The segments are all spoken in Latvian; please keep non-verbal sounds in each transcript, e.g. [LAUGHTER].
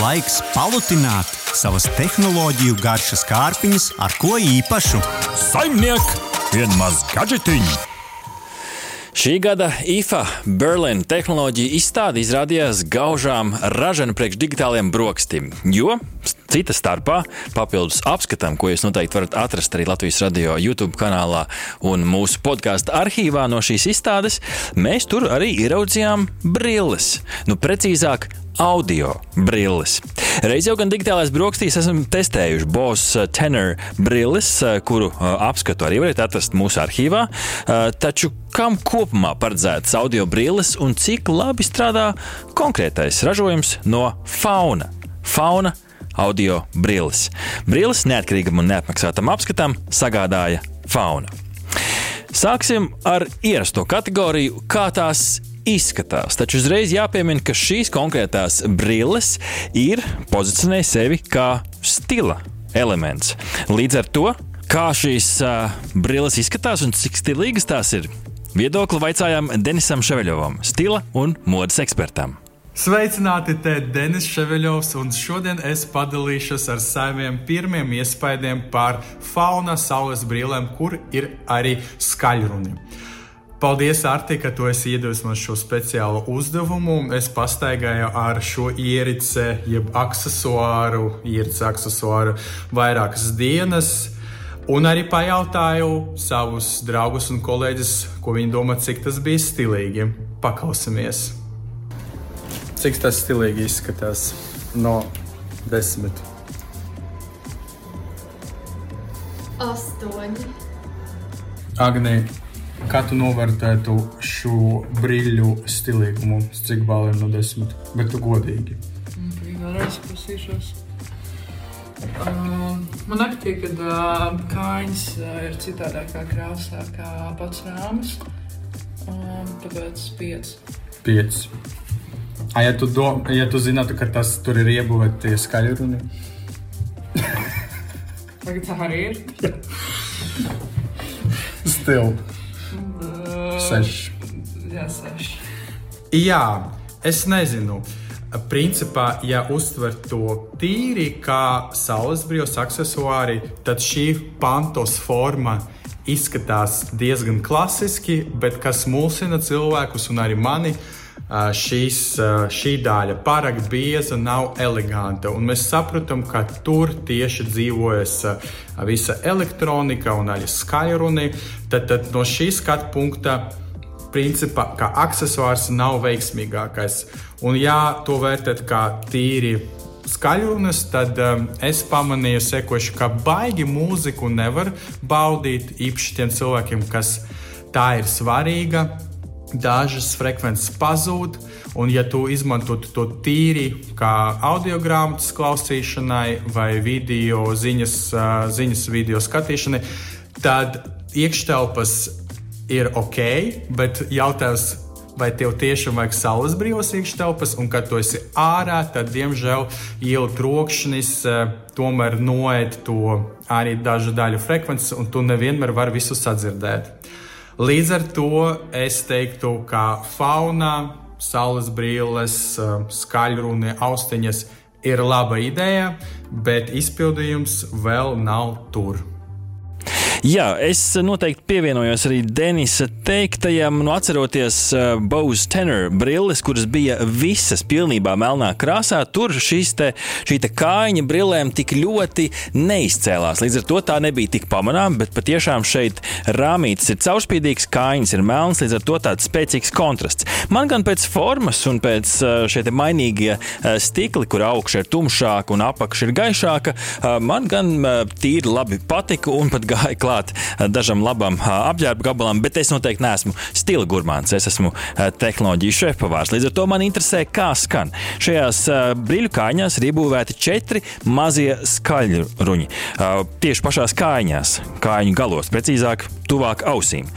Laiks palutināt savas tehnoloģiju garšas kārpiņas ar ko īpašu. Saimniek, vienmaz gadžetiņu! Šī gada IFA Berlīna tehnoloģija izstāde izrādījās gaužām ražana priekš digitāliem brokastīm, jo cita starpā papildus apskatam, ko jūs noteikti varat atrast arī Latvijas radio YouTube kanālā un mūsu podkāstu arhīvā no šīs izstādes, mēs tur arī ieraudzījām brilles. Nu, precīzāk, audio brilles. Reiz jau gan digitālais brokastīs esam testējuši Bose Tenor brilles, kuru apskatu arī varat atrast mūsu arhīvā. Taču kam kopumā paredzētas audio brilles un cik labi strādā konkrētais ražojums no fauna? Fauna audio brilles. Brilles neatkarīgam un neapmaksātam apskatam sagādāja fauna. Sāksim ar ierasto kategoriju, kā tās izskatās. Taču uzreiz jāpiemina, ka šīs konkrētās brilles ir pozicionēja sevi kā stila elements. Līdz ar to, kā šīs uh, brilles izskatās un cik stilīgas tās ir, viedokli vaicājām Denisam Ševeļovam, stila un modes ekspertam. Sveicināti, te Denis Ševeļovs, un šodien es padalīšos ar saviem pirmiem iespaidiem par fauna saules brīlēm, kur ir arī skaļruni. Paldies, Arti, ka tu esi man šo speciālo uzdevumu. Es pastaigāju ar šo ierici, jeb aksesuāru, ierici aksesuāru vairākas dienas. Un arī pajautāju savus draugus un kolēģus, ko viņi domā, cik tas bija stilīgi. Paklausīsimies! Cik tas stilīgi izskatās no desmit? Astoņi. Agnija, Kā tu novērtētu šo brīļu stilīgumu? Cik baliem no desmit? Bet tu godīgi. Vēlreiz prasīšos. Uh, man nepatīk, ka uh, kājas uh, ir citādākā krāsā kā pats rāmis. Uh, tāpēc 5. 5. A, ja tu, do, ja tu zinātu, ka tas tur ir iebūvēti skaļruni? Tagad tā arī ir. Stil. Seši. Jā, seši. Jā, es nezinu. Principā, ja uztver to tīri kā saules brīvs aksesuāri, tad šī pantos forma izskatās diezgan klasiski, bet kas mulsina cilvēkus un arī mani. Šīs, šī daļa pārāk bieza, nav eleganta. Un mēs saprotam, ka tur tieši dzīvojas visa elektronika un arī skaļruni. Tad, tad no šī skatu punkta principā, kā accessors nav veiksmīgākais. Un, ja to vērtēt kā tīri skaļrunas, tad um, es pamanīju, sekoši, ka baigi mūziku nevar baudīt īpaši tiem cilvēkiem, kas tā ir svarīga. Dažas frekvences pazūd, un, ja tu izmantotu to tīri kā audio grāmatas klausīšanai vai video ziņas, uh, ziņas video skatīšanai, tad iekštelpas ir ok, bet jautājums, vai tev tiešām vajag saules brīvas iekštelpas, un kad tu esi ārā, tad, diemžēl, ielu trokšņis uh, tomēr noēd to arī dažu daļu frekvences, un tu nevienmēr vari visu sadzirdēt. Līdz ar to es teiktu, ka fauna, saules brīles, uh, skaļruni, austiņas ir laba ideja, bet izpildījums vēl nav tur. Jā, es noteikti pievienojos arī Denisa teiktajam, nu, atceroties uh, Bose Tenor brilles, kuras bija visas pilnībā melnā krāsā. Tur te, šī te kājiņa brillēm tik ļoti neizcēlās. Līdz ar to tā nebija tik pamanāma, bet patiešām šeit rāmītis ir caurspīdīgs, kājiņas ir melns, līdz ar to tāds spēcīgs kontrasts. Man gan pēc formas un pēc uh, šie mainīgie uh, stikli, kur augša ir tumšāka un apakša ir gaišāka, man gan tīri labi patika un pat gāja klāt klāt dažam labam apģērba gabalam, bet es noteikti neesmu stila gurmāns. Es esmu tehnoloģiju šefpavārs. Līdz ar to man interesē, kā skan. Šajās brīļu kājiņās ir iebūvēti četri mazie skaļruņi. Tieši pašās kājiņās, kājiņu galos, precīzāk, tuvāk ausīm.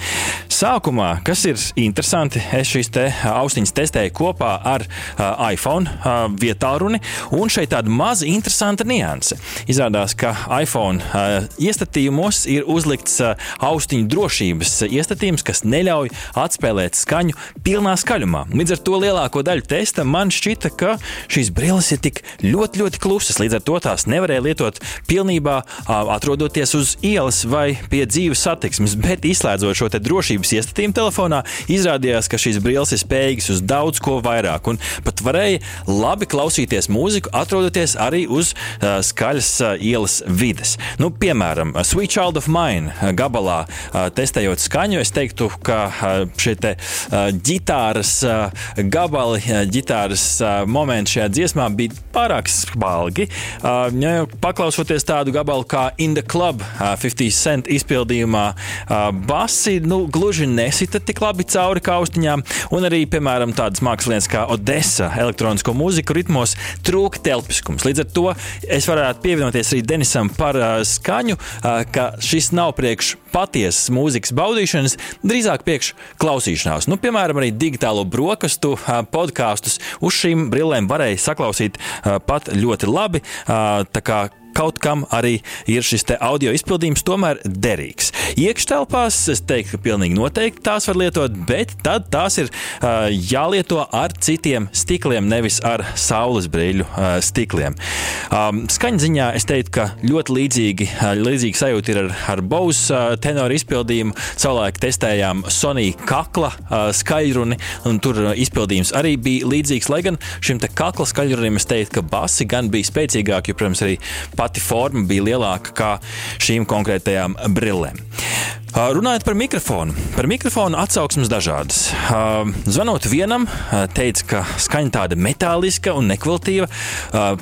Sākumā, kas ir interesanti, es šīs te austiņas testēju kopā ar uh, iPhone uh, vietālruni, un šeit tāda maza interesanta nianse. Izrādās, ka iPhone uh, iestatījumos ir uzlikts uh, austiņu drošības iestatījums, kas neļauj atspēlēt skaņu pilnā skaļumā. Līdz ar to lielāko daļu testa man šķita, ka šīs brilles ir tik ļoti, ļoti klusas. Līdz ar to tās nevarēja lietot pilnībā, uh, atrodoties uz ielas vai pie dzīves satiksmes, [LAUGHS] bet izslēdzot šo drošības drošības iestatījumu telefonā, izrādījās, ka šīs brilles ir spējīgas uz daudz ko vairāk. Un pat varēja labi klausīties mūziku, atrodoties arī uz uh, skaļas uh, ielas vides. Nu, piemēram, Sweet Child of Mine gabalā uh, testējot skaņu, es teiktu, ka uh, šie te, uh, ģitāras uh, gabali, uh, ģitāras uh, momenti šajā dziesmā bija pārāk spalgi. Uh, ja paklausoties tādu gabalu kā In the Club, uh, 50 cent izpildījumā, uh, basi, nu, gluži gluži nesita tik labi cauri kaustiņām, un arī, piemēram, tādas mākslinieces kā Odessa, elektronisko mūziku ritmos trūka telpiskums. Līdz ar to es varētu pievienoties arī Denisam par uh, skaņu, uh, ka šis nav priekš patiesas mūzikas baudīšanas, drīzāk priekš klausīšanās. Nu, piemēram, arī digitālo brokastu uh, podkāstus uz šīm brillēm varēja saklausīt uh, pat ļoti labi. Uh, kaut kam arī ir šis audio izpildījums tomēr derīgs. Iekštelpās es teiktu, ka pilnīgi noteikti tās var lietot, bet tad tās ir uh, jālieto ar citiem stikliem, nevis ar saules brīļu uh, stikliem. Um, skaņa ziņā es teiktu, ka ļoti līdzīgi, uh, līdzīgi sajūta ir ar, ar Bose uh, tenoru izpildījumu. Savulaik testējām Sony kakla uh, skaļruni, un tur izpildījums arī bija līdzīgs. Lai gan šim kakla skaļrunim es teiktu, ka basi gan bija spēcīgāki, jo, protams, arī pati forma bija lielāka kā šīm konkrētajām brillēm. Runājot par mikrofonu, par mikrofonu atsauksmes dažādas. Zvanot vienam, teica, ka skaņa tāda metāliska un nekvalitatīva.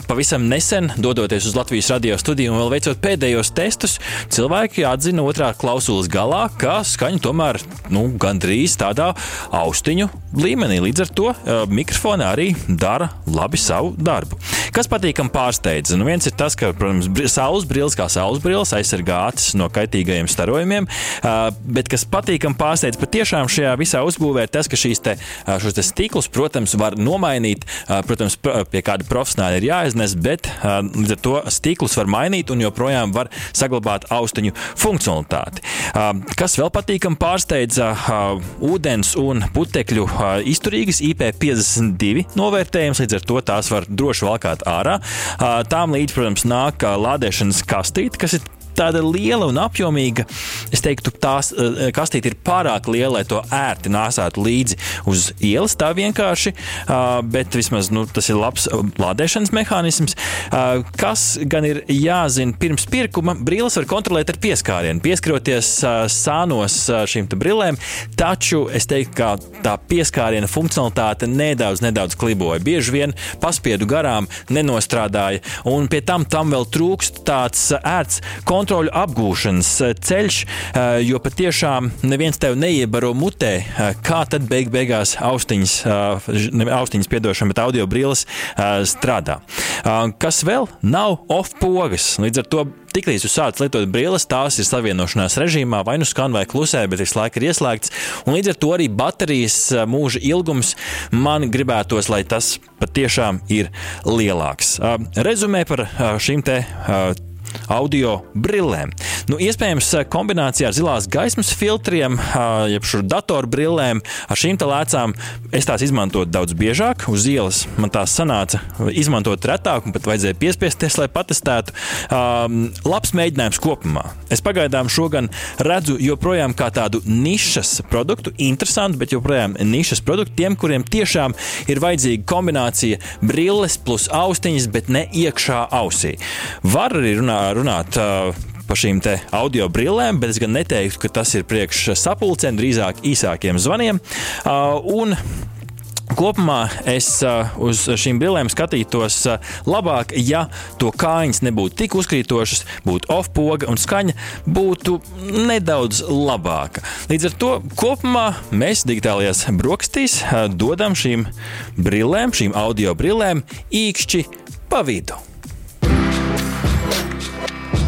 Pavisam nesen, dodoties uz Latvijas radio studiju un vēl veicot pēdējos testus, cilvēki atzina otrā klausulas galā, ka skaņa tomēr nu, gandrīz tādā austiņu līmenī. Līdz ar to mikrofoni arī dara labi savu darbu. Kas patīkam pārsteidz? Nu, viens ir tas, ka, protams, saules brilles kā saules brilles aizsargā acis no kaitīgajiem starojumiem. Bet kas patīkami pārsteidz patiešām šajā visā uzbūvē, ir tas, ka šīs te, šos te stiklus, protams, var nomainīt. Protams, pie kāda profesionāla ir jāiznes, bet līdz ar to stiklus var mainīt un joprojām var saglabāt austiņu funkcionalitāti. Kas vēl patīkami pārsteidza, ūdens un putekļu izturīgas IP52 novērtējums, līdz ar to tās var droši valkāt ārā. Tām līdz, protams, nāk lādēšanas kastīte, kas ir tāda liela un apjomīga. Es teiktu, tās uh, kastīte ir pārāk liela, lai to ērti nāsātu līdzi uz ielas. Tā vienkārši, uh, bet vismaz nu, tas ir labs lādēšanas mehānisms. Uh, kas gan ir jāzina pirms pirkuma, brīlis var kontrolēt ar pieskārienu, pieskaroties uh, sānos šīm brillēm. Taču es teiktu, ka tā pieskāriena funkcionalitāte nedaudz, nedaudz kliboja. Bieži vien paspiedu garām, nenostrādāja, un pie tam tam vēl trūkst tāds ērts kontrols kontroļu apgūšanas eh, ceļš, eh, jo patiešām neviens tev neiebaro mutē, eh, kā tad beig beigās austiņas, austiņas piedošana, bet audio brilles strādā. Kas vēl nav off pogas, līdz ar to Tiklīdz jūs sācat lietot brilles, tās ir savienošanās režīmā, vai nu skan vai klusē, bet visu laiku ir ieslēgts. Un līdz ar to arī baterijas mūža ilgums man gribētos, lai tas patiešām ir lielāks. Rezumē par šīm te audio brillēm. Nu, iespējams, eh, kombinācijā ar zilās gaismas filtriem, jeb šo datoru brillēm, ar šīm lēcām es tās izmantotu daudz biežāk. Uz ielas man tās sanāca izmantot retāk, un pat vajadzēja piespiesties, lai patestētu. Um, labs mēģinājums kopumā. Es pagaidām šo gan redzu joprojām kā tādu nišas produktu, interesantu, bet joprojām nišas produktu tiem, kuriem tiešām ir vajadzīga kombinācija brilles plus austiņas, bet ne iekšā ausī. Var arī runāt runāt par šīm audio brillēm, bet es gan neteiktu, ka tas ir priekš sapulcēm, drīzāk īsākiem zvaniem. Un Kopumā es uh, uz šīm brillēm skatītos uh, labāk, ja to kājas nebūtu tik uzkrītošas, būtu off-poga un skaņa būtu nedaudz labāka. Līdz ar to kopumā mēs digitālajās brokastīs uh, dodam šīm brillēm, šīm audio brillēm, īkšķi pa vidu.